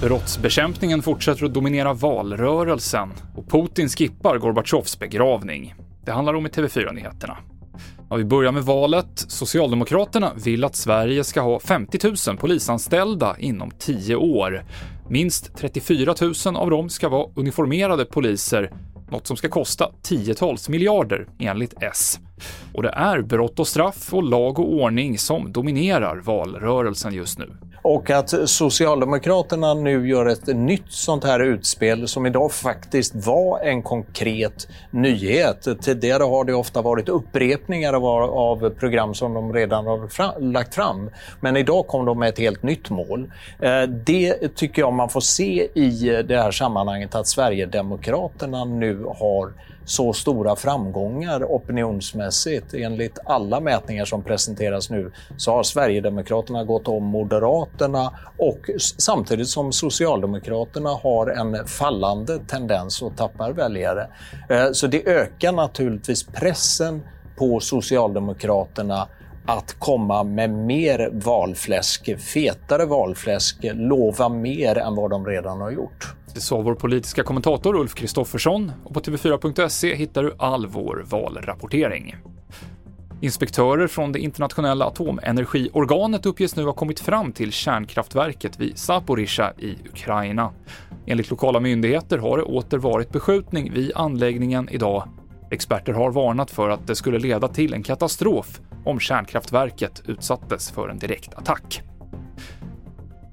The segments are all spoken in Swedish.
Brottsbekämpningen fortsätter att dominera valrörelsen och Putin skippar Gorbatjovs begravning. Det handlar om i TV4-nyheterna. Ja, vi börjar med valet. Socialdemokraterna vill att Sverige ska ha 50 000 polisanställda inom 10 år. Minst 34 000 av dem ska vara uniformerade poliser, något som ska kosta tiotals miljarder enligt S. Och det är brott och straff och lag och ordning som dominerar valrörelsen just nu. Och att Socialdemokraterna nu gör ett nytt sånt här utspel som idag faktiskt var en konkret nyhet. Tidigare har det ofta varit upprepningar av, av program som de redan har fram, lagt fram. Men idag kom de med ett helt nytt mål. Eh, det tycker jag man får se i det här sammanhanget att Sverigedemokraterna nu har så stora framgångar opinionsmässigt. Enligt alla mätningar som presenteras nu så har Sverigedemokraterna gått om Moderaterna och samtidigt som Socialdemokraterna har en fallande tendens och tappar väljare. Eh, så det ökar naturligtvis pressen på Socialdemokraterna att komma med mer valfläsk, fetare valfläsk, lova mer än vad de redan har gjort. Det sa vår politiska kommentator Ulf Kristoffersson och på TV4.se hittar du all vår valrapportering. Inspektörer från det internationella atomenergiorganet uppges nu ha kommit fram till kärnkraftverket vid Zaporizjzja i Ukraina. Enligt lokala myndigheter har det åter varit beskjutning vid anläggningen idag. Experter har varnat för att det skulle leda till en katastrof om kärnkraftverket utsattes för en direkt attack.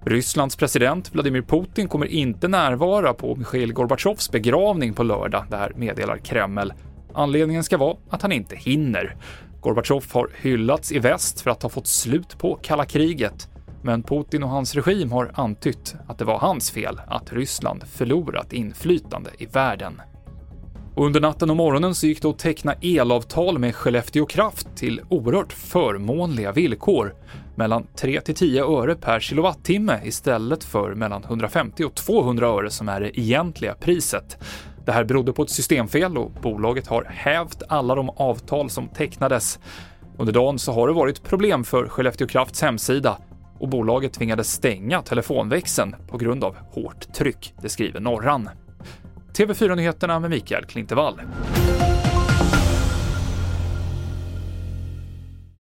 Rysslands president Vladimir Putin kommer inte närvara på Mikhail Gorbatjovs begravning på lördag, det här meddelar Kreml. Anledningen ska vara att han inte hinner. Gorbatjov har hyllats i väst för att ha fått slut på kalla kriget, men Putin och hans regim har antytt att det var hans fel att Ryssland förlorat inflytande i världen. Under natten och morgonen så gick det att teckna elavtal med Skellefteå Kraft till oerhört förmånliga villkor, mellan 3 till 10 öre per kilowattimme istället för mellan 150 och 200 öre som är det egentliga priset. Det här berodde på ett systemfel och bolaget har hävt alla de avtal som tecknades. Under dagen så har det varit problem för Skellefteå Krafts hemsida och bolaget tvingades stänga telefonväxeln på grund av hårt tryck, det skriver Norran. TV4-nyheterna med Mikael Klintevall.